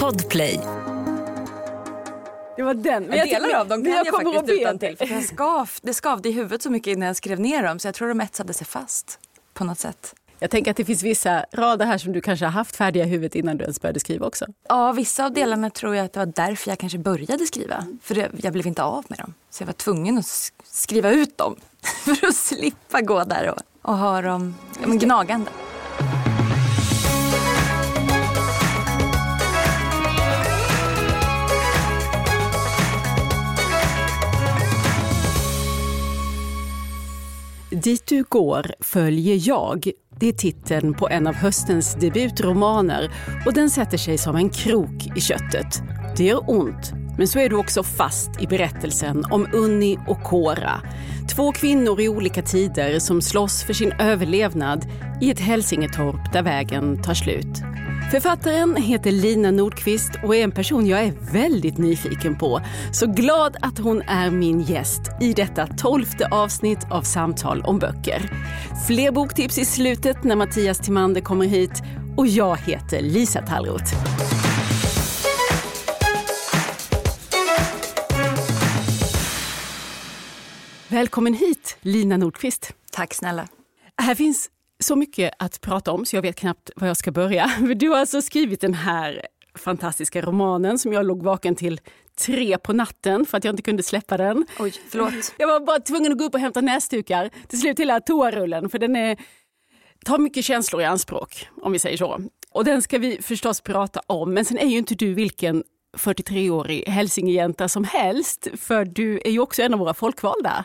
Podplay. Det var den. Men jag delar av dem kan jag, jag faktiskt utan till. För jag skav, det skavde i huvudet så mycket innan jag skrev ner dem så jag tror de etsade sig fast på något sätt. Jag tänker att det finns vissa rader här som du kanske har haft färdiga i huvudet innan du ens började skriva också. Ja, vissa av delarna tror jag att det var därför jag kanske började skriva. För det, jag blev inte av med dem. Så jag var tvungen att skriva ut dem för att slippa gå där och, och ha dem ja, gnagande. Dit du går följer jag. Det är titeln på en av höstens debutromaner och den sätter sig som en krok i köttet. Det gör ont, men så är du också fast i berättelsen om Unni och Kora. Två kvinnor i olika tider som slåss för sin överlevnad i ett Hälsingetorp där vägen tar slut. Författaren heter Lina Nordqvist och är en person jag är väldigt nyfiken på. Så glad att hon är min gäst i detta tolfte avsnitt av Samtal om böcker. Fler boktips i slutet när Mattias Timander kommer hit och jag heter Lisa Tallroth. Välkommen hit, Lina Nordqvist. Tack snälla. Här finns så mycket att prata om så jag vet knappt var jag ska börja. Du har alltså skrivit den här fantastiska romanen som jag låg vaken till tre på natten för att jag inte kunde släppa den. Oj, förlåt. Jag var bara tvungen att gå upp och hämta näsdukar. Till slut hela toarullen för den är, tar mycket känslor i anspråk om vi säger så. Och den ska vi förstås prata om men sen är ju inte du vilken 43-årig hälsingejänta som helst för du är ju också en av våra folkvalda.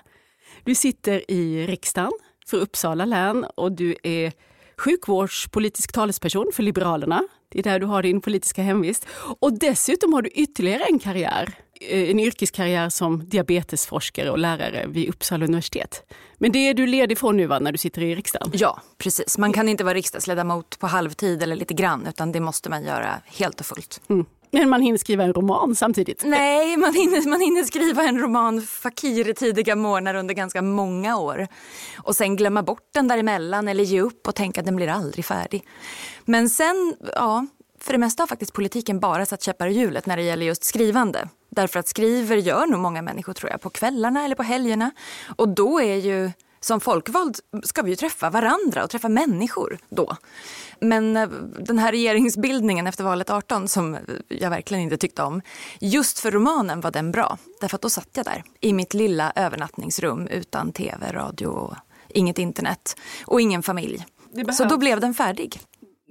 Du sitter i riksdagen för Uppsala län och du är sjukvårdspolitisk talesperson för Liberalerna. Det är där du har din politiska hemvist. Och dessutom har du ytterligare en karriär, eh, en yrkeskarriär som diabetesforskare och lärare vid Uppsala universitet. Men det är du ledig från nu va, när du sitter i riksdagen? Ja, precis. Man kan inte vara riksdagsledamot på halvtid eller lite grann utan det måste man göra helt och fullt. Mm. Men man hinner skriva en roman samtidigt? Nej, man hinner, man hinner skriva en roman Fakir i tidiga morgnar under ganska många år. Och sen glömma bort den däremellan eller ge upp och tänka att den blir aldrig färdig. Men sen, ja, för det mesta har faktiskt politiken bara satt käppar i hjulet när det gäller just skrivande. Därför att skriver gör nog många människor tror jag på kvällarna eller på helgerna. Och då är ju som folkvald ska vi ju träffa varandra och träffa människor då. Men eh, den här regeringsbildningen efter valet 18 som jag verkligen inte tyckte om. Just för romanen var den bra. Därför att då satt jag där i mitt lilla övernattningsrum utan tv, radio och inget internet. Och ingen familj. Så då blev den färdig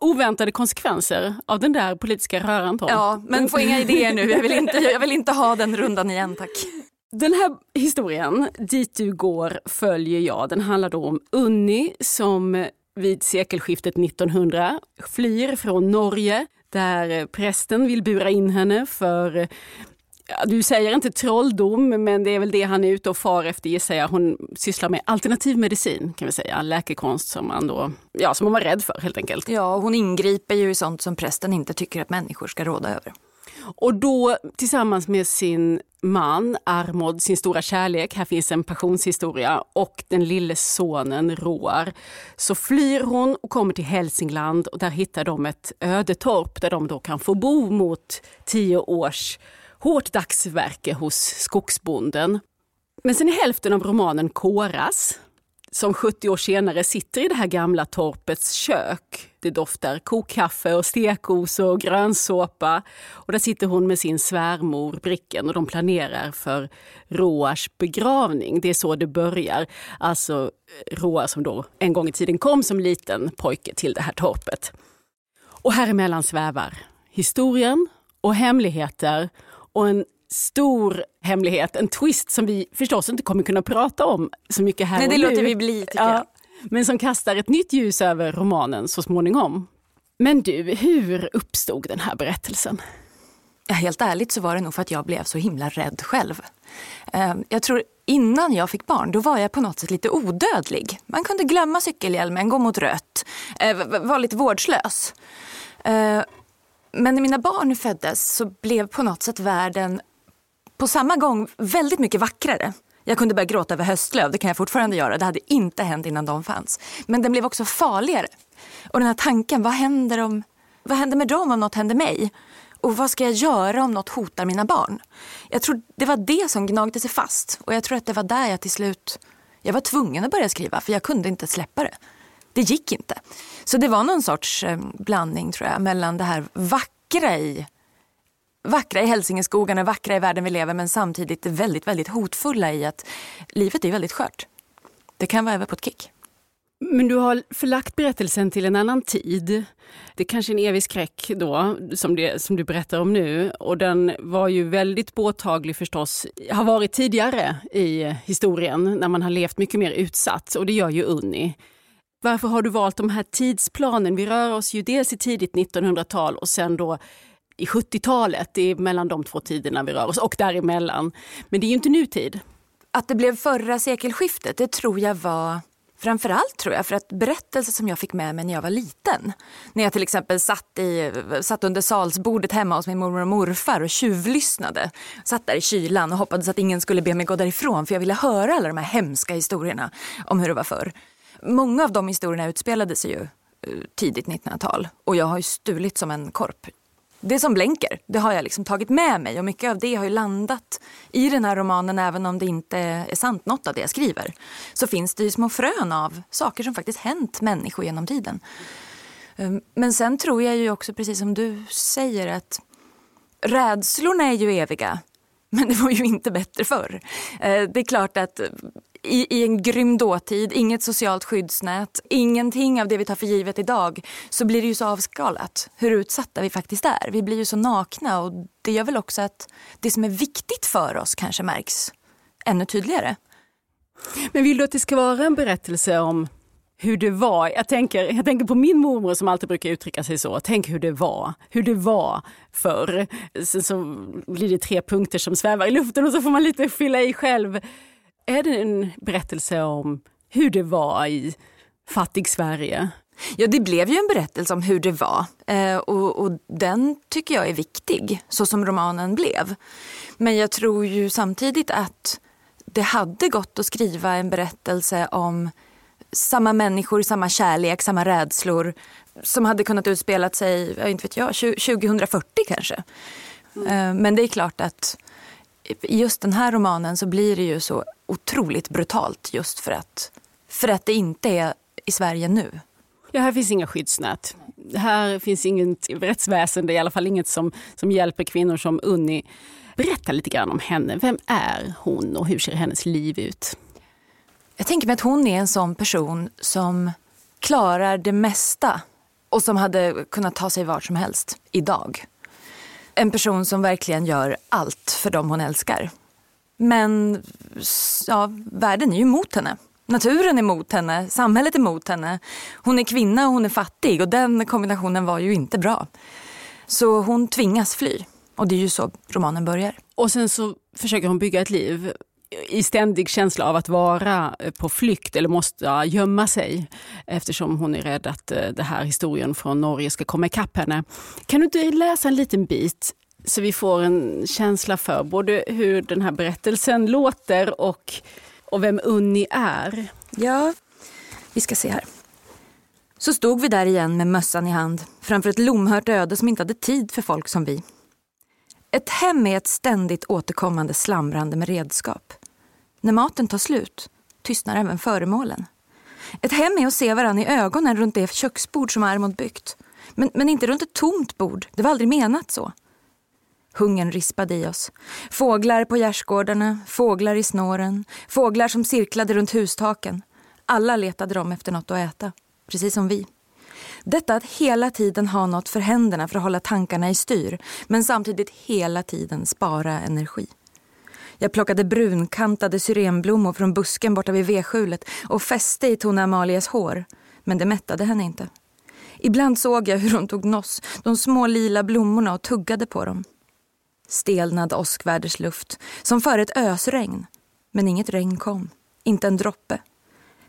oväntade konsekvenser av den där politiska röran. Ja, men få inga idéer nu. Jag vill, inte, jag vill inte ha den rundan igen, tack. Den här historien, Dit du går, följer jag. Den handlar då om Unni som vid sekelskiftet 1900 flyr från Norge där prästen vill bura in henne för Ja, du säger inte trolldom, men det är väl det han är ute och far efter gissar jag. Hon sysslar med alternativ medicin, kan vi säga. Läkekonst som man då, ja, som hon var rädd för helt enkelt. Ja, hon ingriper ju i sånt som prästen inte tycker att människor ska råda över. Och då tillsammans med sin man Armod, sin stora kärlek, här finns en passionshistoria, och den lille sonen Roar, så flyr hon och kommer till Hälsingland och där hittar de ett ödetorp där de då kan få bo mot tio års hårt dagsverke hos skogsbonden. Men sen är hälften av romanen Koras, som 70 år senare sitter i det här gamla torpets kök. Det doftar kokkaffe och stekos och grönsåpa. Och där sitter hon med sin svärmor Bricken och de planerar för Roars begravning. Det är så det börjar. Alltså eh, Roar som då en gång i tiden kom som liten pojke till det här torpet. Och här emellan svävar historien och hemligheter och en stor hemlighet, en twist som vi förstås inte kommer kunna prata om så mycket här Nej, det och låter vi bli tycker ja, jag. Men som kastar ett nytt ljus över romanen så småningom. Men du, hur uppstod den här berättelsen? Ja, helt ärligt så var det nog för att jag blev så himla rädd själv. Ehm, jag tror innan jag fick barn, då var jag på något sätt lite odödlig. Man kunde glömma cykelhjälmen, gå mot rött, eh, vara lite vårdslös. Ehm, men när mina barn föddes så blev på något sätt världen på samma gång väldigt mycket vackrare. Jag kunde börja gråta över höstlöv, det kan jag fortfarande göra. Det hade inte hänt innan de fanns. Men den blev också farligare. Och den här tanken, vad händer om, Vad händer med dem om något händer mig? Och vad ska jag göra om något hotar mina barn? Jag tror det var det som gnagde sig fast. Och jag tror att det var där jag till slut, jag var tvungen att börja skriva för jag kunde inte släppa det. Det gick inte. Så det var någon sorts eh, blandning tror jag mellan det här vackra i vackra i Hälsingeskogarna, vackra i världen vi lever men samtidigt väldigt, väldigt hotfulla i att livet är väldigt skört. Det kan vara över på ett kick. Men du har förlagt berättelsen till en annan tid. Det är kanske en evig skräck då, som, det, som du berättar om nu. Och den var ju väldigt påtaglig förstås, har varit tidigare i historien när man har levt mycket mer utsatt och det gör ju Unni. Varför har du valt de här tidsplanen? Vi rör oss ju dels i tidigt 1900-tal och sen då i 70-talet. Det är mellan de två tiderna vi rör oss och däremellan. Men det är ju inte nutid. Att det blev förra sekelskiftet, det tror jag var Framförallt tror jag för att berättelser som jag fick med mig när jag var liten. När jag till exempel satt, i, satt under salsbordet hemma hos min mormor och morfar och tjuvlyssnade. Satt där i kylan och hoppades att ingen skulle be mig gå därifrån för jag ville höra alla de här hemska historierna om hur det var förr. Många av de historierna utspelade sig ju eh, tidigt 1900-tal och jag har ju stulit som en korp det som blänker, det har jag liksom tagit med mig och mycket av det har ju landat i den här romanen även om det inte är sant något av det jag skriver. Så finns det ju små frön av saker som faktiskt hänt människor genom tiden. Ehm, men sen tror jag ju också precis som du säger att rädslorna är ju eviga. Men det var ju inte bättre förr. Eh, det är klart att i, i en grym dåtid, inget socialt skyddsnät, ingenting av det vi tar för givet idag, så blir det ju så avskalat hur utsatta vi faktiskt är. Vi blir ju så nakna och det gör väl också att det som är viktigt för oss kanske märks ännu tydligare. Men vill du att det ska vara en berättelse om hur det var. Jag tänker, jag tänker på min mormor som alltid brukar uttrycka sig så. Tänk hur det var, hur det var förr. Sen så blir det tre punkter som svävar i luften och så får man lite fylla i själv är det en berättelse om hur det var i fattig-Sverige? Ja, det blev ju en berättelse om hur det var eh, och, och, den tycker jag är viktig, så som romanen blev. Men jag tror ju samtidigt att det hade gått att skriva en berättelse om samma människor, samma kärlek, samma rädslor som hade kunnat utspela sig, inte vet jag, 2040 kanske. Mm. Men det är klart att i just den här romanen så blir det ju så otroligt brutalt just för att, för att det inte är i Sverige nu. Ja, här finns inga skyddsnät. Här finns inget rättsväsende, i alla fall inget som, som hjälper kvinnor som Unni. Berätta lite grann om henne. Vem är hon och hur ser hennes liv ut? Jag tänker mig att hon är en sån person som klarar det mesta och som hade kunnat ta sig vart som helst idag en person som verkligen gör allt för dem hon älskar. Men ja, världen är ju emot henne. Naturen är emot henne, samhället är emot henne. Hon är kvinna och hon är fattig och den kombinationen var ju inte bra. Så hon tvingas fly. Och det är ju så romanen börjar. Och sen så försöker hon bygga ett liv i ständig känsla av att vara eh, på flykt eller måste gömma sig eftersom hon är rädd att eh, den här historien från Norge ska komma ikapp henne. Kan du inte läsa en liten bit så vi får en känsla för både hur den här berättelsen låter och, och vem Unni är? Ja, vi ska se här. Så stod vi där igen med mössan i hand framför ett lomhört öde som inte hade tid för folk som vi. Ett hem är ett ständigt återkommande slamrande med redskap. När maten tar slut tystnar även föremålen. Ett hem är att se varandra i ögonen runt det köksbord som Armod byggt. Men, men inte runt ett tomt bord, det var aldrig menat så. Hungern rispade i oss. Fåglar på gärdsgårdarna, fåglar i snåren, fåglar som cirklade runt hustaken. Alla letade de efter något att äta, precis som vi. Detta att hela tiden ha något för händerna för att hålla tankarna i styr men samtidigt hela tiden spara energi. Jag plockade brunkantade syrenblommor från busken borta vid vedskjulet och fäste i Tone Amalias hår. Men det mättade henne inte. Ibland såg jag hur hon tog noss, de små lila blommorna och tuggade på dem. Stelnad åskvädersluft, som före ett ösregn. Men inget regn kom, inte en droppe.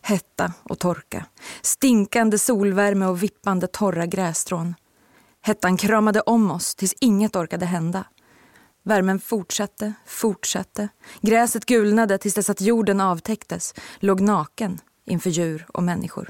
Hetta och torka, stinkande solvärme och vippande torra grässtrån. Hettan kramade om oss tills inget orkade hända. Värmen fortsatte, fortsatte. Gräset gulnade tills dess att jorden avtäcktes, låg naken inför djur och människor.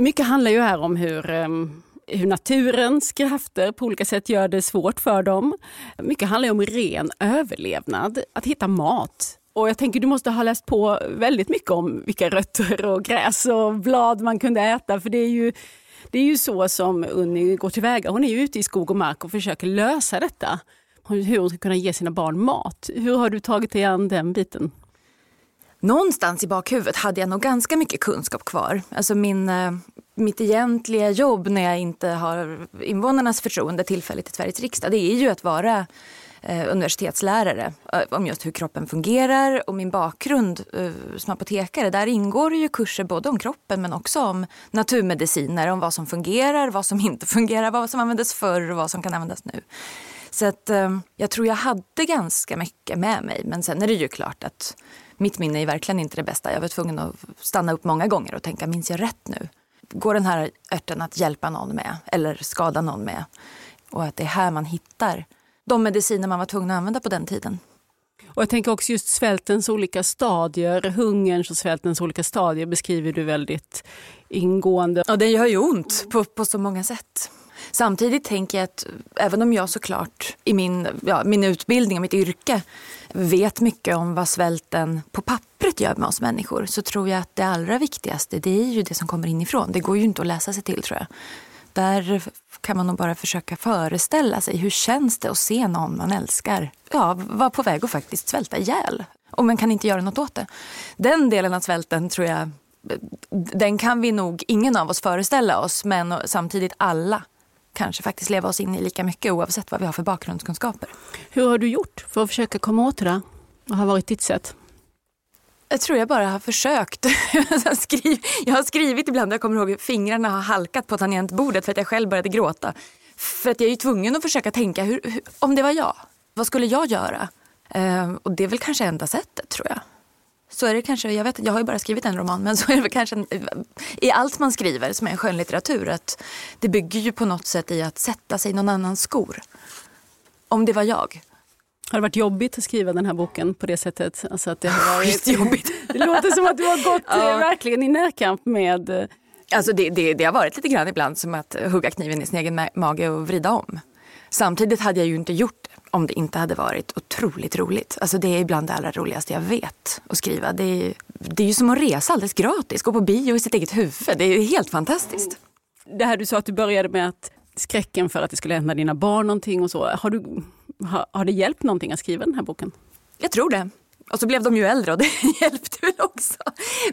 Mycket handlar ju här om hur, ehm, hur naturens krafter på olika sätt gör det svårt för dem. Mycket handlar om ren överlevnad, att hitta mat. Och jag tänker du måste ha läst på väldigt mycket om vilka rötter och gräs och blad man kunde äta. För det är ju, det är ju så som Unni går tillväga. Hon är ju ute i skog och mark och försöker lösa detta. Hur hon ska kunna ge sina barn mat. Hur har du tagit dig an den biten? Någonstans i bakhuvudet hade jag nog ganska mycket kunskap kvar. Alltså min, eh, mitt egentliga jobb när jag inte har invånarnas förtroende tillfälligt i Sveriges riksdag, det är ju att vara eh, universitetslärare eh, om just hur kroppen fungerar. Och min bakgrund som apotekare, där ingår ju kurser både om kroppen men också om naturmediciner, om vad som fungerar, vad som inte fungerar, vad som användes förr och vad som kan användas nu. Så att, jag tror jag hade ganska mycket med mig. Men sen är det ju klart att mitt minne är verkligen inte det bästa. Jag var tvungen att stanna upp många gånger och tänka, minns jag rätt nu? Går den här örten att hjälpa någon med eller skada någon med? Och att det är här man hittar de mediciner man var tvungen att använda på den tiden. Och jag tänker också just svältens olika stadier, hungerns och svältens olika stadier beskriver du väldigt ingående. Ja, det gör ju ont på, på så många sätt. Samtidigt tänker jag att även om jag såklart i min, ja, min utbildning och mitt yrke vet mycket om vad svälten på pappret gör med oss människor så tror jag att det allra viktigaste det är ju det som kommer inifrån. Det går ju inte att läsa sig till tror jag. Där kan man nog bara försöka föreställa sig hur känns det att se någon man älskar ja, vara på väg att faktiskt svälta ihjäl. Och man kan inte göra något åt det. Den delen av svälten tror jag, den kan vi nog ingen av oss föreställa oss men samtidigt alla kanske faktiskt leva oss in i lika mycket oavsett vad vi har för bakgrundskunskaper. Hur har du gjort för att försöka komma åt det där? Vad har varit ditt sätt? Jag tror jag bara har försökt. jag har skrivit ibland, jag kommer ihåg fingrarna har halkat på tangentbordet för att jag själv började gråta. För att jag är tvungen att försöka tänka, hur, hur, om det var jag, vad skulle jag göra? Uh, och det är väl kanske enda sättet tror jag. Så är det kanske, jag, vet, jag har ju bara skrivit en roman, men så är det väl kanske i allt man skriver som är skönlitteratur att det bygger ju på något sätt i att sätta sig i någon annans skor. Om det var jag. Har det varit jobbigt att skriva den här boken på det sättet? Alltså att det, har varit, jobbigt. det låter som att du har gått ja. verkligen i närkamp med... Eh, alltså det, det, det har varit lite grann ibland som att hugga kniven i sin egen mage och vrida om. Samtidigt hade jag ju inte gjort det om det inte hade varit otroligt roligt. Alltså det är ibland det allra roligaste jag vet att skriva. Det är, det är ju som att resa alldeles gratis, gå på bio i sitt eget huvud. Det är helt fantastiskt. Det här du sa att du började med att skräcken för att det skulle hända dina barn någonting och så. Har, du, har, har det hjälpt någonting att skriva den här boken? Jag tror det. Och så blev de ju äldre och det hjälpte väl också.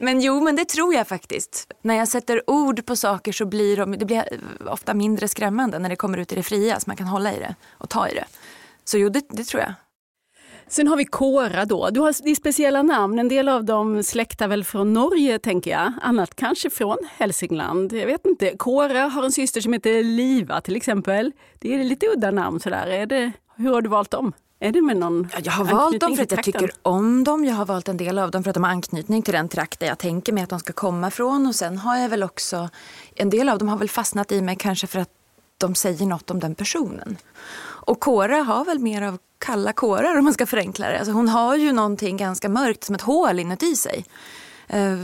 Men jo, men det tror jag faktiskt. När jag sätter ord på saker så blir de, det blir ofta mindre skrämmande när det kommer ut i det fria så man kan hålla i det och ta i det. Så jo, det, det tror jag. Sen har vi Kora då. Du har speciella namn. En del av dem släktar väl från Norge tänker jag. Annat kanske från Hälsingland. Jag vet inte. Kora har en syster som heter Liva till exempel. Det är lite udda namn sådär. Är det, hur har du valt dem? Är det med någon Jag har valt dem för att jag tycker om dem. Jag har valt en del av dem för att de har anknytning till den trakt där jag tänker mig att de ska komma från. Och sen har jag väl också, en del av dem har väl fastnat i mig kanske för att de säger något om den personen. Och Kora har väl mer av kalla kårar om man ska förenkla det. Alltså hon har ju någonting ganska mörkt som ett hål inuti sig. Eh,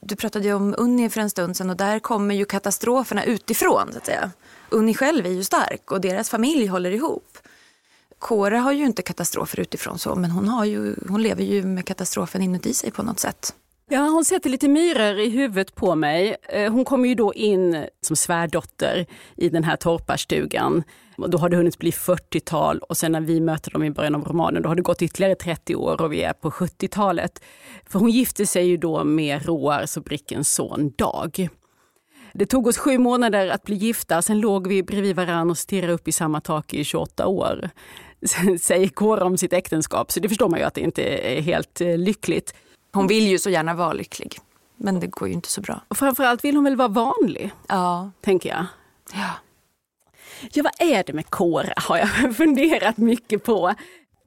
du pratade ju om Unni för en stund sedan och där kommer ju katastroferna utifrån. Så att säga. Unni själv är ju stark och deras familj håller ihop. Kora har ju inte katastrofer utifrån så men hon, har ju, hon lever ju med katastrofen inuti sig på något sätt. Ja, hon sätter lite myror i huvudet på mig. Eh, hon kommer ju då in som svärdotter i den här torparstugan. Då har det hunnit bli 40-tal och sen när vi möter dem i början av romanen då har det gått ytterligare 30 år och vi är på 70-talet. För hon gifte sig ju då med Roars och Brickens son Dag. Det tog oss sju månader att bli gifta, sen låg vi bredvid varann och stirrade upp i samma tak i 28 år. Säger Kåre om sitt äktenskap, så det förstår man ju att det inte är helt eh, lyckligt. Hon vill ju så gärna vara lycklig. Men det går ju inte så bra. Och framförallt vill hon väl vara vanlig, Ja. tänker jag. ja. Ja, vad är det med Kora har jag funderat mycket på.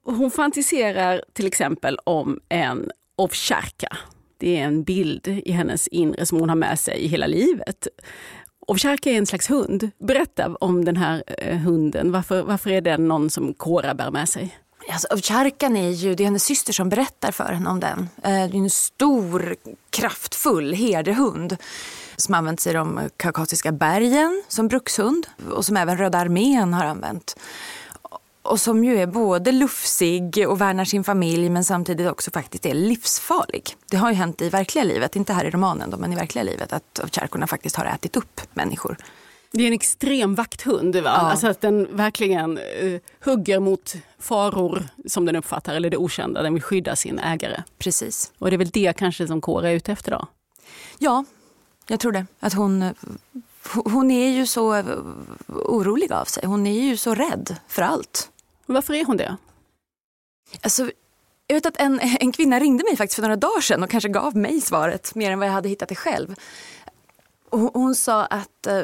Hon fantiserar till exempel om en ovtjarka. Det är en bild i hennes inre som hon har med sig i hela livet. Ovtjarka är en slags hund. Berätta om den här eh, hunden. Varför, varför är den någon som Kora bär med sig? Alltså, Ovtjarkan är ju det är hennes syster som berättar för henne om den. Eh, det är en stor, kraftfull herdehund som använts i de kaukasiska bergen som brukshund och som även Röda armén har använt. Och som ju är både lufsig och värnar sin familj men samtidigt också faktiskt är livsfarlig. Det har ju hänt i verkliga livet, inte här i romanen då, men i verkliga livet att kärkorna faktiskt har ätit upp människor. Det är en extrem vakthund. Va? Alltså att den verkligen eh, hugger mot faror som den uppfattar, eller det okända. Den vill skydda sin ägare. Precis. Och det är väl det kanske som Kora är ute efter då? Ja, jag tror det. Att hon, hon är ju så orolig av sig. Hon är ju så rädd för allt. Varför är hon det? Alltså, jag vet att en, en kvinna ringde mig faktiskt för några dagar sedan och kanske gav mig svaret mer än vad jag hade hittat det själv. Och hon, hon sa att eh,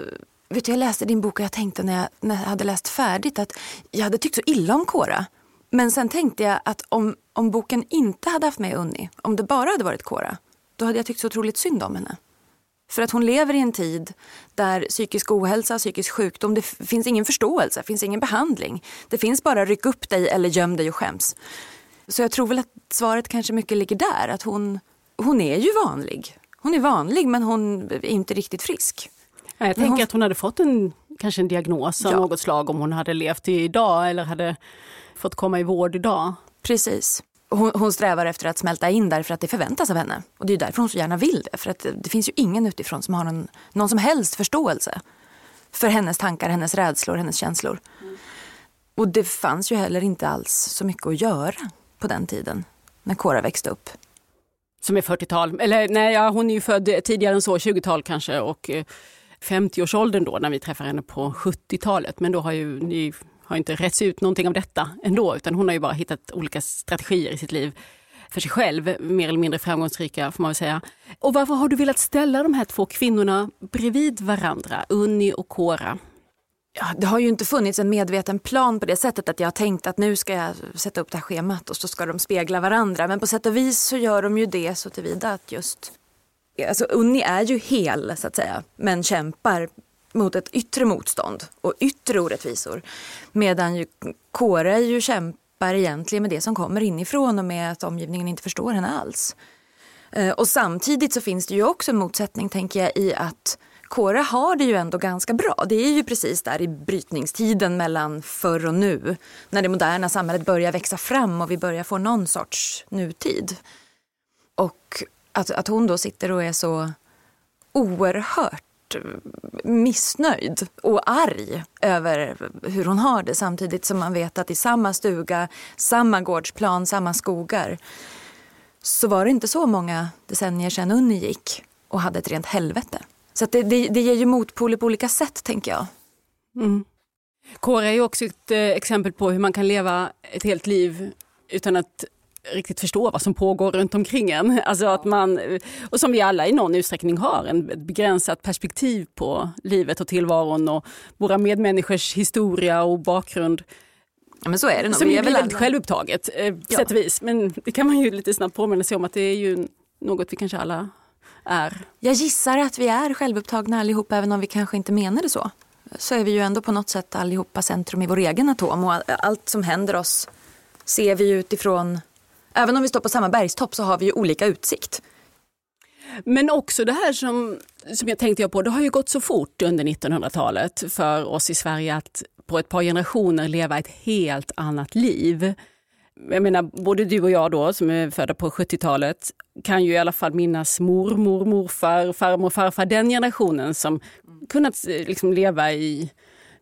vet du, jag läste din bok och jag tänkte när jag, när jag hade läst färdigt att jag hade tyckt så illa om Kora. Men sen tänkte jag att om, om boken inte hade haft med Unni, om det bara hade varit Kora, då hade jag tyckt så otroligt synd om henne. För att hon lever i en tid där psykisk ohälsa, psykisk sjukdom, det finns ingen förståelse, det finns ingen behandling. Det finns bara ryck upp dig eller göm dig och skäms. Så jag tror väl att svaret kanske mycket ligger där, att hon, hon är ju vanlig. Hon är vanlig men hon är inte riktigt frisk. Jag tänker hon- att hon hade fått en, kanske en diagnos av Ja. något slag om hon hade levt idag eller hade fått komma i vård idag. Precis. Hon, hon strävar efter att smälta in därför att det förväntas av henne. Och det är därför hon så gärna vill det. För att det, finns ju ingen utifrån som har någon, någon som helst förståelse för hennes tankar, hennes rädslor, hennes känslor. Och det fanns ju heller inte alls så mycket att göra på den tiden när Cora växte upp. Som är 40-tal, eller nej, ja, hon är ju född tidigare än så, 20-tal kanske och eh, 50-årsåldern då när vi träffar henne på 70-talet. Men då har ju ni har inte rätts ut någonting av detta ändå, utan hon har ju bara hittat olika strategier i sitt liv för sig själv, mer eller mindre framgångsrika får man väl säga. Och varför har du velat ställa de här två kvinnorna bredvid varandra, Unni och Cora? Ja, det har ju inte funnits en medveten plan på det sättet att jag har tänkt att nu ska jag sätta upp det här schemat och så ska de spegla varandra. Men på sätt och vis så gör de ju det så tillvida att just... Alltså Unni är ju hel så att säga, men kämpar mot ett yttre motstånd och yttre orättvisor. Medan ju Kåre ju kämpar egentligen med det som kommer inifrån och med att omgivningen inte förstår henne alls. Eh, och samtidigt så finns det ju också en motsättning tänker jag i att Kåre har det ju ändå ganska bra. Det är ju precis där i brytningstiden mellan förr och nu. När det moderna samhället börjar växa fram och vi börjar få någon sorts nutid. Och att, att hon då sitter och är så oerhört missnöjd och arg över hur hon har det samtidigt som man vet att i samma stuga, samma gårdsplan, samma skogar så var det inte så många decennier sedan Unni gick och hade ett rent helvete. Så att det, det, det ger ju motpoler på olika sätt tänker jag. Mm. Kåre är ju också ett eh, exempel på hur man kan leva ett helt liv utan att riktigt förstå vad som pågår runt omkring en. Alltså att man, och som vi alla i någon utsträckning har, en, ett begränsat perspektiv på livet och tillvaron och våra medmänniskors historia och bakgrund. Ja, men så är det nog. Som Vi är blir väl väldigt alla- självupptaget eh, på Ja. sätt och vis. Men det kan man ju lite snabbt påminna sig om att det är ju något vi kanske alla är. Jag gissar att vi är självupptagna allihop även om vi kanske inte menar det så. Så är vi ju ändå på något sätt allihopa centrum i vår egen atom och all- allt som händer oss ser vi utifrån Även om vi står på samma bergstopp så har vi ju olika utsikt. Men också det här som, som jag tänkte jag på, det har ju gått så fort under 1900-talet för oss i Sverige att på ett par generationer leva ett helt annat liv. Jag menar, både du och jag då som är födda på 70-talet kan ju i alla fall minnas mormor, morfar, farmor, farfar, den generationen som kunnat eh, liksom leva i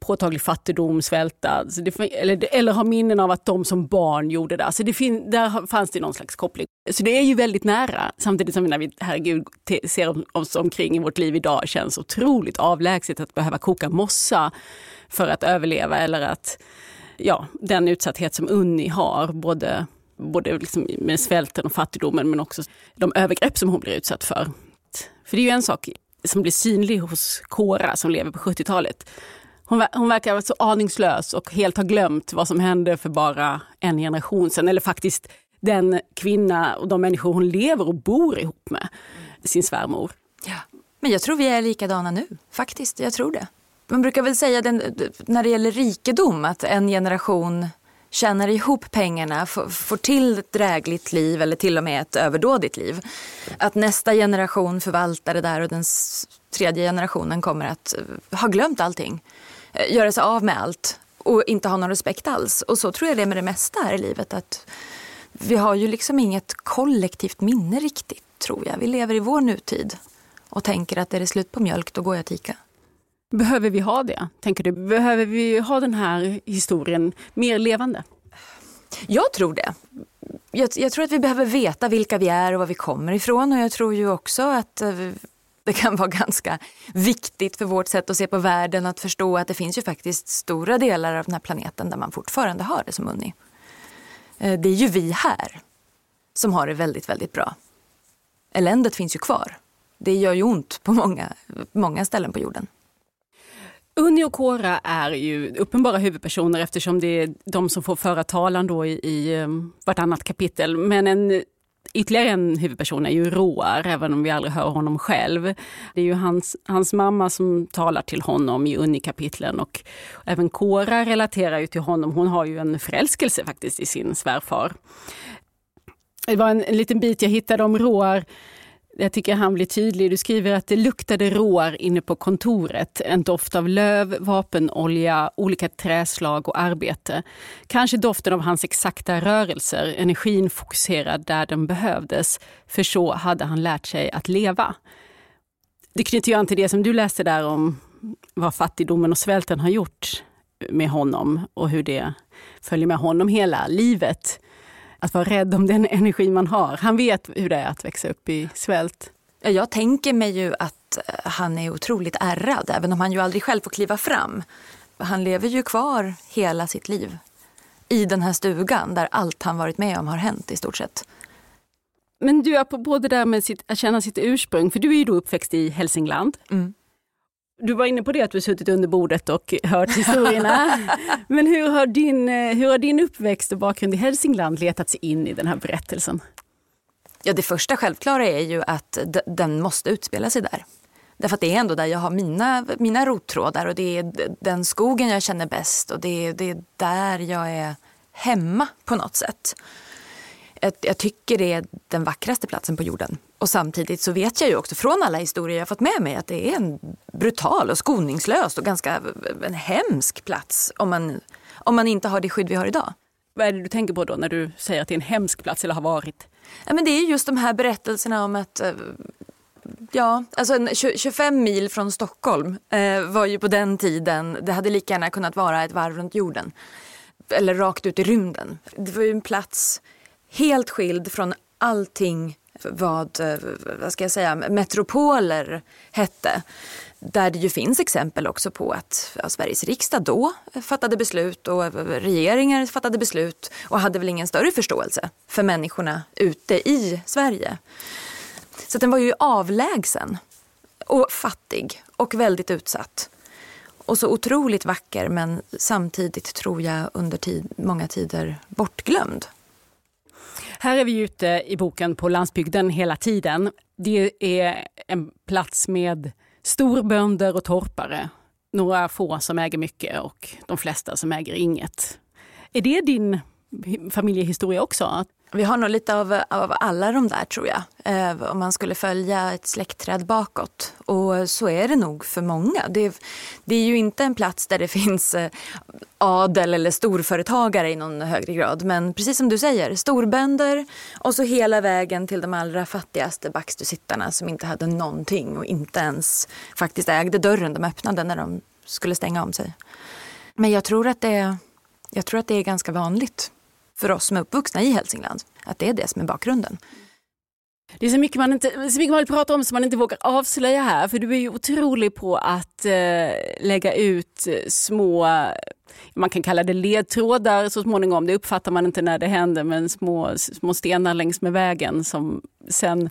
påtaglig fattigdom, svälta, alltså det, eller, eller har minnen av att de som barn gjorde det. Alltså det fin, där fanns det någon slags koppling. Så det är ju väldigt nära, samtidigt som när vi herregud, ser oss omkring i vårt liv idag känns otroligt avlägset att behöva koka mossa för att överleva eller att ja, den utsatthet som Unni har, både, både liksom med svälten och fattigdomen men också de övergrepp som hon blir utsatt för. För det är ju en sak som blir synlig hos Cora som lever på 70-talet. Hon, hon verkar vara så aningslös och helt ha glömt vad som hände för bara en generation sedan. Eller faktiskt den kvinna och de människor hon lever och bor ihop med, sin svärmor. Ja. Men jag tror vi är likadana nu, faktiskt. Jag tror det. Man brukar väl säga den, när det gäller rikedom att en generation tjänar ihop pengarna, får till ett drägligt liv eller till och med ett överdådigt liv. Att nästa generation förvaltar det där och den tredje generationen kommer att eh, ha glömt allting. Eh, göra sig av med allt och inte ha någon respekt alls. Och så tror jag det är med det mesta här i livet. Att vi har ju liksom inget kollektivt minne riktigt, tror jag. Vi lever i vår nutid och tänker att är det slut på mjölk, då går jag till Ica. Behöver vi ha det? Tänker du? Behöver vi ha den här historien mer levande? Jag tror det. Jag, jag, tror att vi behöver veta vilka vi är och var vi kommer ifrån och jag tror ju också att eh, det kan vara ganska viktigt för vårt sätt att se på världen att förstå att det finns ju faktiskt stora delar av den här planeten där man fortfarande har det som Unni. Eh, det är ju vi här som har det väldigt, väldigt bra. Eländet finns ju kvar. Det gör ju ont på många, många ställen på jorden. Unni och Kora är ju uppenbara huvudpersoner eftersom det är de som får föra talan då i, i eh, vartannat kapitel. Men en, ytterligare en huvudperson är ju Roar, även om vi aldrig hör honom själv. Det är ju hans, hans mamma som talar till honom i Unni-kapitlen och även Kora relaterar ju till honom. Hon har ju en förälskelse faktiskt i sin svärfar. Det var en, en liten bit jag hittade om Roar jag tycker han blir tydlig. Du skriver att det luktade råar inne på kontoret. En doft av löv, vapenolja, olika träslag och arbete. Kanske doften av hans exakta rörelser, energin fokuserad där den behövdes. För så hade han lärt sig att leva. Det knyter ju an till det som du läste där om vad fattigdomen och svälten har gjort med honom och hur det följer med honom hela livet att vara rädd om den energi man har. Han vet hur det är att växa upp i svält. Jag tänker mig ju att eh, han är otroligt ärrad, även om han ju aldrig själv får kliva fram. Han lever ju kvar hela sitt liv i den här stugan där allt han varit med om har hänt i stort sett. Men du, apropå det där med sitt, att känna sitt ursprung, för du är ju då uppväxt i Hälsingland. Mm. Du var inne på det att du suttit under bordet och hört historierna. Men hur har, din, eh, hur har din uppväxt och bakgrund i Hälsingland letat sig in i den här berättelsen? Ja, det första självklara är ju att den måste utspela sig där. Därför att det är ändå där jag har mina, mina rottrådar och det är den skogen jag känner bäst och det är, det är där jag är hemma på något sätt jag, jag, tycker det är den vackraste platsen på jorden. Och samtidigt så vet jag ju också från alla historier jag fått med mig att det är en brutal och skoningslös och ganska en hemsk plats om man, om man inte har det skydd vi har idag. Vad är det du tänker på då när du säger att det är en hemsk plats eller har varit? Ja, men det är just de här berättelserna om att eh, Ja, alltså 25 mil från Stockholm eh, var ju på den tiden, det hade lika gärna kunnat vara ett varv runt jorden. Eller rakt ut i rymden. Det var ju en plats helt skild från allting vad, vad ska jag säga, metropoler hette. Där det ju finns exempel också på att ja, Sveriges riksdag då fattade beslut och regeringar fattade beslut och hade väl ingen större förståelse för människorna ute i Sverige. Så den var ju avlägsen och fattig och väldigt utsatt. Och så otroligt vacker men samtidigt tror jag under tid, många tider bortglömd. Här är vi ute i boken på landsbygden hela tiden. Det är en plats med storbönder och torpare. Några få som äger mycket och de flesta som äger inget. Är det din familjehistoria också? Vi har nog lite av, av alla de där tror jag. Eh, om man skulle följa ett släktträd bakåt. Och så är det nog för många. Det, det är ju inte en plats där det finns eh, adel eller storföretagare i någon högre grad. Men precis som du säger, storbönder och så hela vägen till de allra fattigaste backstursittarna som inte hade någonting och inte ens faktiskt ägde dörren de öppnade när de skulle stänga om sig. Men jag tror att det, jag tror att det är ganska vanligt för oss som är uppvuxna i Hälsingland. Att det är det som är bakgrunden. Det är så mycket, man inte, så mycket man vill prata om som man inte vågar avslöja här. För du är ju otrolig på att eh, lägga ut eh, små, man kan kalla det ledtrådar så småningom. Det uppfattar man inte när det händer, men små, små stenar längs med vägen som sen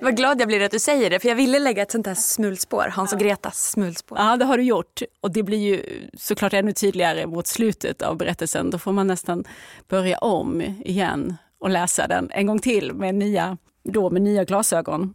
vad glad jag blir att du säger det, för jag ville lägga ett sånt här smulspår, Hans och Gretas smulspår. Ja, det har du gjort. Och det blir ju såklart ännu tydligare mot slutet av berättelsen. Då får man nästan börja om igen och läsa den en gång till med nya, då med nya glasögon.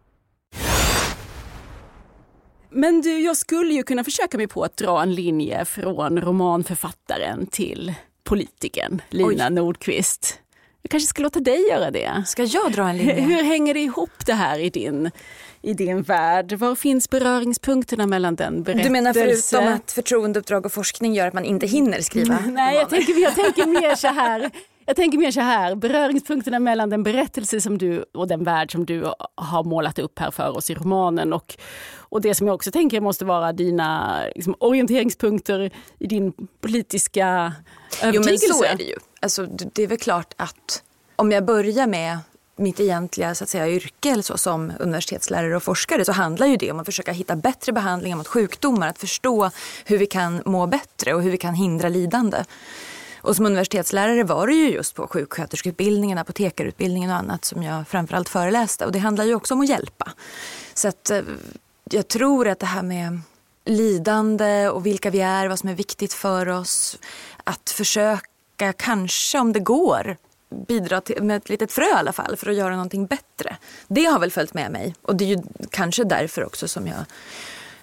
Men du, jag skulle ju kunna försöka mig på att dra en linje från romanförfattaren till politikern Lina Oj. Nordqvist. Jag kanske ska låta dig göra det. Ska jag dra en linje? hur hänger det ihop det här i din, i din värld? Var finns beröringspunkterna mellan den berättelse... Du menar förutom att förtroendeuppdrag och forskning gör att man inte hinner skriva Nej, jag tänker, jag tänker mer så här. Jag tänker mer så här, beröringspunkterna mellan den berättelse som du och den värld som du har målat upp här för oss i romanen och, och det som jag också tänker måste vara dina liksom, orienteringspunkter i din politiska Jo men övertygelse. så är det ju. Alltså, det är väl klart att om jag börjar med mitt egentliga så att säga, yrke eller så, som universitetslärare och forskare så handlar ju det om att försöka hitta bättre behandlingar mot sjukdomar. Att förstå hur vi kan må bättre och hur vi kan hindra lidande. Och som universitetslärare var det ju just på sjuksköterskeutbildningen, apotekarutbildningen och annat som jag framförallt föreläste. Och det handlar ju också om att hjälpa. Så att eh, jag tror att det här med lidande och vilka vi är, vad som är viktigt för oss. Att försöka, kanske om det går, bidra till, med ett litet frö i alla fall för att göra någonting bättre. Det har väl följt med mig och det är ju kanske därför också som jag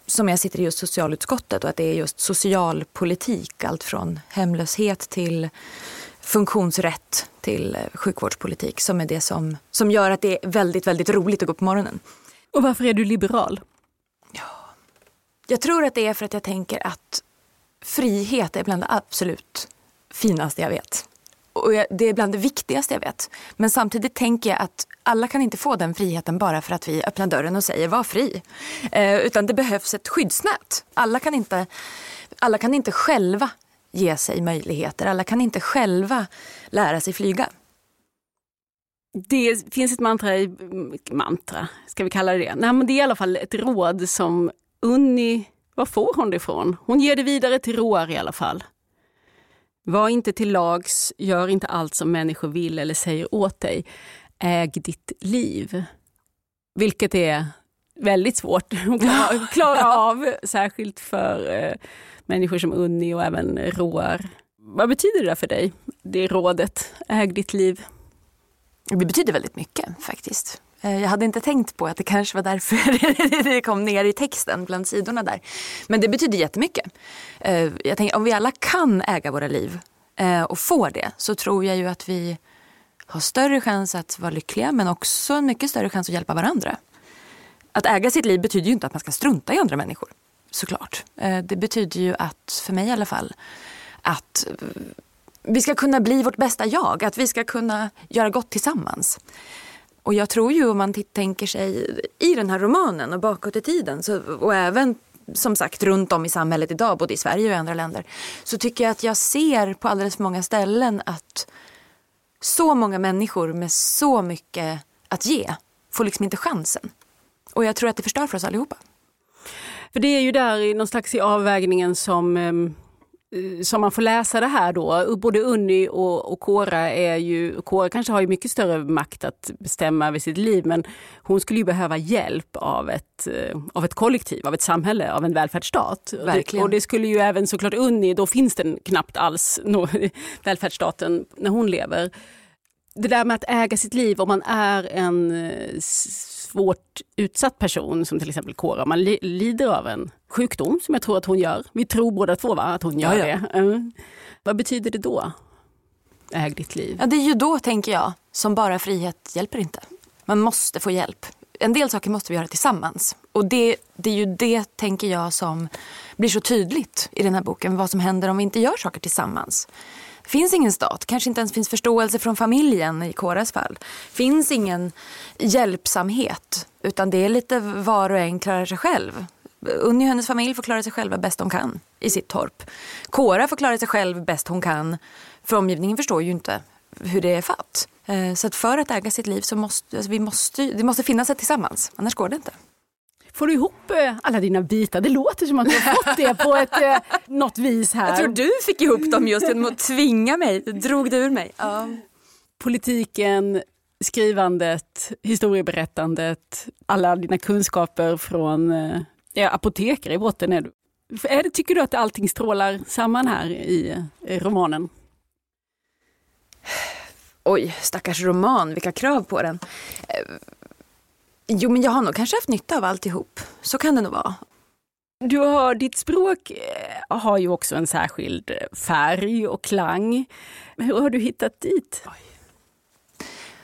som jag sitter i just socialutskottet och att det är just socialpolitik, allt från hemlöshet till funktionsrätt till sjukvårdspolitik som är det som, som gör att det är väldigt, väldigt roligt att gå på morgonen. Och varför är du liberal? Jag tror att det är för att jag tänker att frihet är bland det absolut finaste jag vet. Och det är bland det viktigaste jag vet. Men samtidigt tänker jag att alla kan inte få den friheten bara för att vi öppnar dörren och säger var fri. Eh, utan det behövs ett skyddsnät. Alla kan, inte, alla kan inte själva ge sig möjligheter. Alla kan inte själva lära sig flyga. Det finns ett mantra, i, mantra, ska vi kalla det det? Nej, men det är i alla fall ett råd som Unni, var får hon det ifrån? Hon ger det vidare till Roar i alla fall. Var inte till lags, gör inte allt som människor vill eller säger åt dig. Äg ditt liv. Vilket är väldigt svårt att klara, av, särskilt för eh, människor som Unni och även Roar. Vad betyder det för dig, det rådet? Äg ditt liv. Det betyder väldigt mycket faktiskt. Eh, jag hade inte tänkt på att det kanske var därför det kom ner i texten bland sidorna där. Men det betyder jättemycket. Eh, jag tänker, om vi alla kan äga våra liv eh, och får det så tror jag ju att vi har större chans att vara lyckliga men också en mycket större chans att hjälpa varandra. Att äga sitt liv betyder ju inte att man ska strunta i andra människor. Såklart. Det betyder ju att, för mig i alla fall, att vi ska kunna bli vårt bästa jag. Att vi ska kunna göra gott tillsammans. Och jag tror ju om man tänker sig i den här romanen och bakåt i tiden så, och även som sagt runt om i samhället idag, både i Sverige och i andra länder, så tycker jag att jag ser på alldeles för många ställen att så många människor med så mycket att ge får liksom inte chansen. Och jag tror att det förstör för oss allihopa. För det är ju där i någon slags i avvägningen som, eh, som man får läsa det här då. Både Unni och, och Kora är ju, Kora kanske har ju mycket större makt att bestämma över sitt liv men hon skulle ju behöva hjälp av ett, eh, av ett kollektiv, av ett samhälle, av en välfärdsstat. Och det, Verkligen. och det skulle ju även såklart Unni, då finns den knappt alls, nå- välfärdsstaten, när hon lever. Det där med att äga sitt liv om man är en eh, svårt utsatt person som till exempel Kora, man li- lider av en sjukdom som jag tror att hon gör. Vi tror båda två va, att hon gör Ja, ja. det. Mm. Vad betyder det då? Äg ditt liv. Ja, det är ju då, tänker jag, som bara frihet hjälper inte. Man måste få hjälp. En del saker måste vi göra tillsammans. Och det, det är ju det, tänker jag, som blir så tydligt i den här boken. Vad som händer om vi inte gör saker tillsammans. Finns ingen stat, kanske inte ens finns förståelse från familjen i Koras fall. Finns ingen hjälpsamhet, utan det är lite var och en klarar sig själv. Unni och hennes familj får klara sig själva bäst de kan i sitt torp. Kora får klara sig själv bäst hon kan, för omgivningen förstår ju inte hur det är fatt. Eh, så att för att äga sitt liv så måste alltså vi måste det måste finnas ett tillsammans, annars går det inte. Får du ihop eh, alla dina bitar? Det låter som att du har fått det på ett, eh, något vis här. Jag tror du fick ihop dem just genom att tvinga mig, drog det ur mig. Ja. Politiken, skrivandet, historieberättandet, alla dina kunskaper från eh, ja, apotekare i botten. Är du. Är det, tycker du att allting strålar samman här i romanen? Oj, stackars roman, vilka krav på den. Jo, men jag har nog kanske haft nytta av alltihop. Så kan det nog vara. Du har, ditt språk eh, har ju också en särskild eh, färg och klang. Hur har du hittat dit? Oj.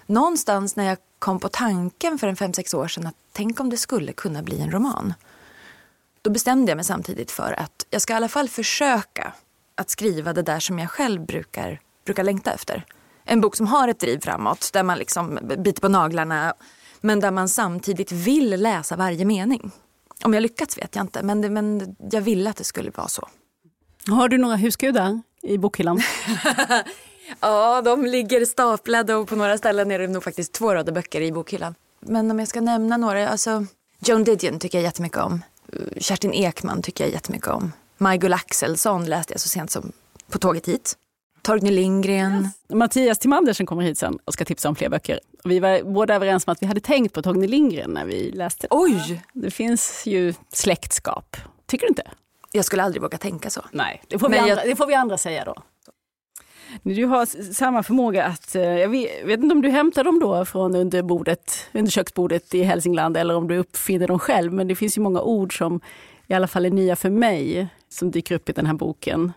Någonstans när jag kom på tanken för en fem sex år sedan att tänk om det skulle kunna bli en roman. Då bestämde jag mig samtidigt för att jag ska i alla fall försöka att skriva det där som jag själv brukar, brukar längta efter. En bok som har ett driv framåt, där man liksom biter på naglarna men där man samtidigt vill läsa varje mening. Om jag lyckats vet jag inte, men, det, men jag ville att det skulle vara så. Har du några husgudar i bokhyllan? ja, de ligger staplade och på några ställen är det nog faktiskt två rader böcker i bokhyllan. Men om jag ska nämna några, alltså Joan Didion tycker jag jättemycket om. Kerstin Ekman tycker jag jättemycket om. Maj-Gull Axelsson läste jag så sent som på tåget hit. Torgny Lindgren. Yes. Mattias Timander som kommer hit sen och ska tipsa om fler böcker. Vi var båda överens om att vi hade tänkt på Torgny Lindgren när vi läste. Oj! Det finns ju släktskap. Tycker du inte? Jag skulle aldrig våga tänka så. Nej, det får, vi, andra, jag... det får vi andra säga då. Du har samma förmåga att, eh, jag vet inte om du hämtar dem då från under, bordet, under köksbordet i Hälsingland eller om du uppfinner dem själv, men det finns ju många ord som i alla fall är nya för mig som dyker upp i den här boken.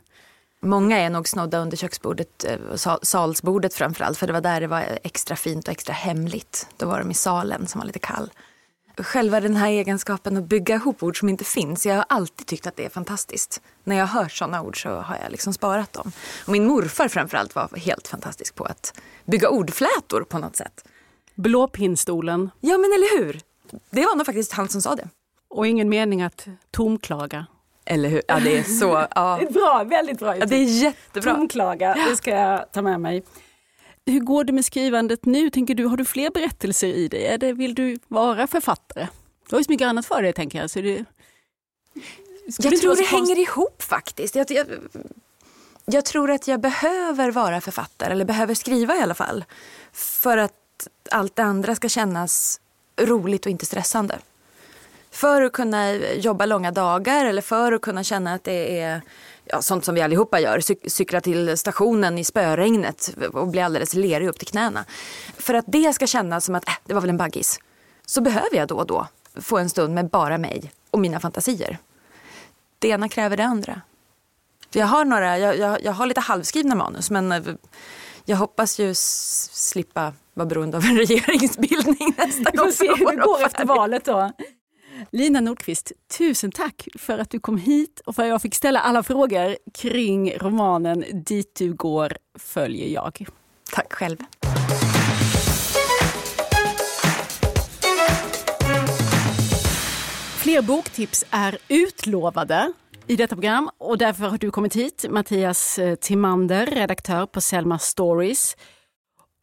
Många är nog snodda under köksbordet, eh, salsbordet framförallt, för det var där det var extra fint och extra hemligt. Då var de i salen som var lite kall. Själva den här egenskapen att bygga ihop ord som inte finns, jag har alltid tyckt att det är fantastiskt. När jag hör sådana ord så har jag liksom sparat dem. Och min morfar framförallt var helt fantastisk på att bygga ordflätor på något sätt. Blåpinnstolen. Ja men eller hur! Det var nog faktiskt han som sa det. Och ingen mening att tomklaga. Eller hur? Ja, det är så... Ja. bra, väldigt bra. Ja, det är jättebra. Tomklaga, det ska jag ta med mig. Hur går det med skrivandet nu? Tänker du, har du fler berättelser i dig? Eller vill du vara författare? Du har ju så mycket annat för dig, tänker jag. Så det, jag tror det hänger ihop faktiskt. Jag, jag, jag tror att jag behöver vara författare, eller behöver skriva i alla fall. För att allt det andra ska kännas roligt och inte stressande. För att kunna jobba långa dagar eller för att kunna känna att det är ja, sånt som vi allihopa gör. Cy cykla till stationen i spöregnet och bli alldeles lerig upp till knäna. För att det ska kännas som att äh, det var väl en baggis. Så behöver jag då och då få en stund med bara mig och mina fantasier. Det ena kräver det andra. Jag har, några, jag, jag, jag har lite halvskrivna manus men eh, jag hoppas ju slippa vara beroende av en regeringsbildning nästa gång. Vi får se hur det går efter valet då. Lina Nordqvist, tusen tack för att du kom hit och för att jag fick ställa alla frågor kring romanen Dit du går följer jag. Tack själv. Fler boktips är utlovade i detta program och därför har du kommit hit, Mattias Timander, redaktör på Selma Stories.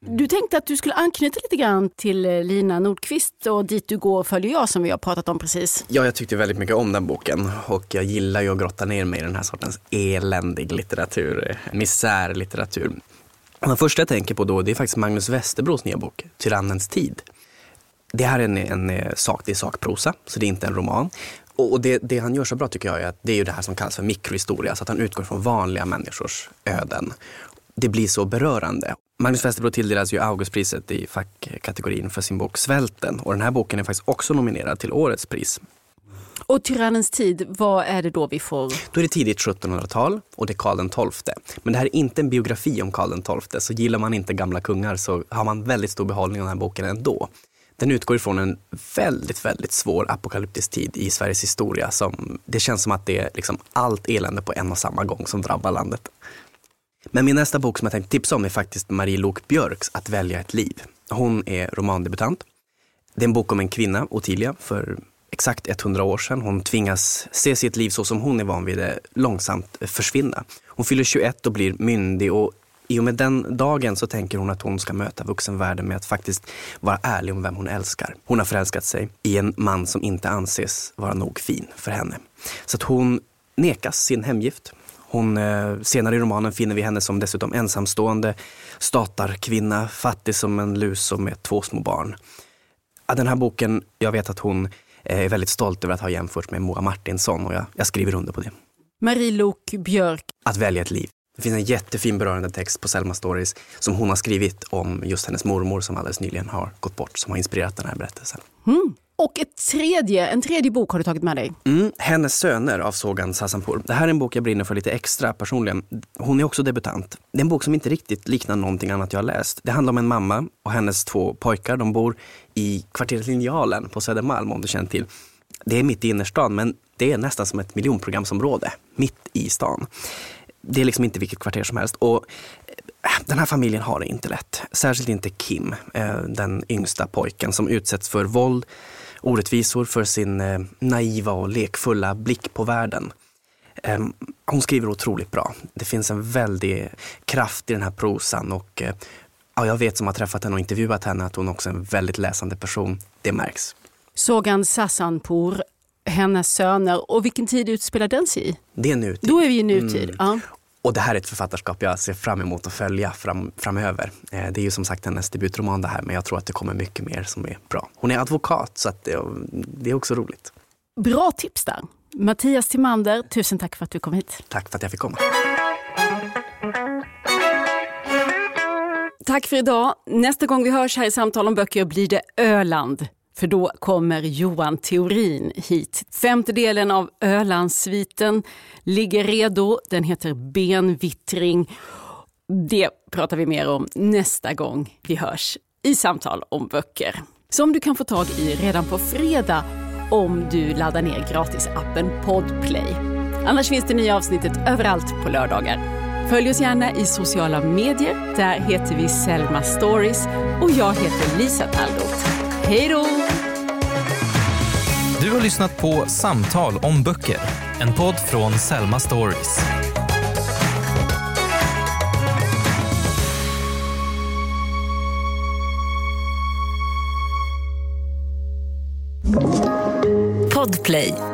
Du tänkte att du skulle anknyta lite grann till eh, Lina Nordqvist och Dit du går följer jag som vi har pratat om precis. Ja, jag tyckte väldigt mycket om den boken och jag gillar ju att grotta ner mig i den här sortens eländig litteratur, eh, misärlitteratur. Den första jag tänker på då det är faktiskt Magnus Westerbros nya bok, Tyrannens tid. Det här är en, en eh, sak, det är sakprosa, så det är inte en roman. Och det, det, han gör så bra tycker jag är att det är ju det här som kallas för mikrohistoria, så att han utgår från vanliga människors öden det blir så berörande. Magnus Westerbro tilldelas ju Augustpriset i fackkategorin för sin bok Svälten och den här boken är faktiskt också nominerad till årets pris. Och Tyrannens tid, vad är det då vi får? Då är det tidigt 1700-tal och det är Karl XII. Men det här är inte en biografi om Karl XII, så gillar man inte gamla kungar så har man väldigt stor behållning av den här boken ändå. Den utgår ifrån en väldigt, väldigt svår apokalyptisk tid i Sveriges historia. Som, det känns som att det är liksom allt elände på en och samma gång som drabbar landet. Men min nästa bok som jag tänkte tipsa om är faktiskt Marie Lok Björks Att välja ett liv. Hon är romandebutant. Det är en bok om en kvinna, Ottilia, för exakt 100 år sedan. Hon tvingas se sitt liv så som hon är van vid det långsamt försvinna. Hon fyller 21 och blir myndig och i och med den dagen så tänker hon att hon ska möta vuxenvärlden med att faktiskt vara ärlig om vem hon älskar. Hon har förälskat sig i en man som inte anses vara nog fin för henne. Så att hon nekas sin hemgift. Hon, eh, senare i romanen finner vi henne som dessutom ensamstående, statarkvinna, fattig som en lus och med två små barn. Den här boken, jag vet att hon eh, är väldigt stolt över att ha jämförts med Moa Martinsson och jag, jag skriver under på det. Marie Lok Björk. Att välja ett liv. Det finns en jättefin berörande text på Selma Stories som hon har skrivit om just hennes mormor som alldeles nyligen har gått bort, som har inspirerat den här berättelsen. Mm. Och ett tredje, en tredje bok har du tagit med dig. Mm, Hennes söner av Sogan Sasanpour. Det här är en bok jag brinner för lite extra personligen. Hon är också debutant. Det är en bok som inte riktigt liknar någonting annat jag har läst. Det handlar om en mamma och hennes två pojkar. De bor i kvarteret Linjalen på Södermalm om du känner till. Det är mitt i innerstan men det är nästan som ett miljonprogramsområde mitt i stan. Det är liksom inte vilket kvarter som helst. Och eh, den här familjen har det inte lätt. Särskilt inte Kim, eh, den yngsta pojken som utsätts för våld, orättvisor för sin eh, naiva och lekfulla blick på världen. Ehm, hon skriver otroligt bra. Det finns en väldig kraft i den här prosan och ja, jag vet som har träffat henne och intervjuat henne att hon också är en väldigt läsande person. Det märks. Sogan Sasanpour, hennes söner. Och vilken tid utspelar den sig i? Det är nutid. Då är vi i nutid. Mm. Ja. Och det här är ett författarskap jag ser fram emot att följa fram, framöver. Eh, det är ju som sagt hennes debutroman det här, men jag tror att det kommer mycket mer som är bra. Hon är advokat, så det, det är också roligt. Bra tips där. Mattias Timander, tusen tack för att du kom hit. Tack för att jag fick komma. Tack för idag. Nästa gång vi hörs här i Samtal om böcker blir det Öland. För då kommer Johan Theorin hit. Femte delen av Ölandssviten ligger redo. Den heter Benvittring. Det pratar vi mer om nästa gång vi hörs i Samtal om böcker. Som du kan få tag i redan på fredag om du laddar ner gratisappen Podplay. Annars finns det nya avsnittet överallt på lördagar. Följ oss gärna i sociala medier. Där heter vi Selma Stories och jag heter Lisa Tallroth. Hej då! Du har lyssnat på Samtal om böcker, en podd från Selma Stories. Podplay.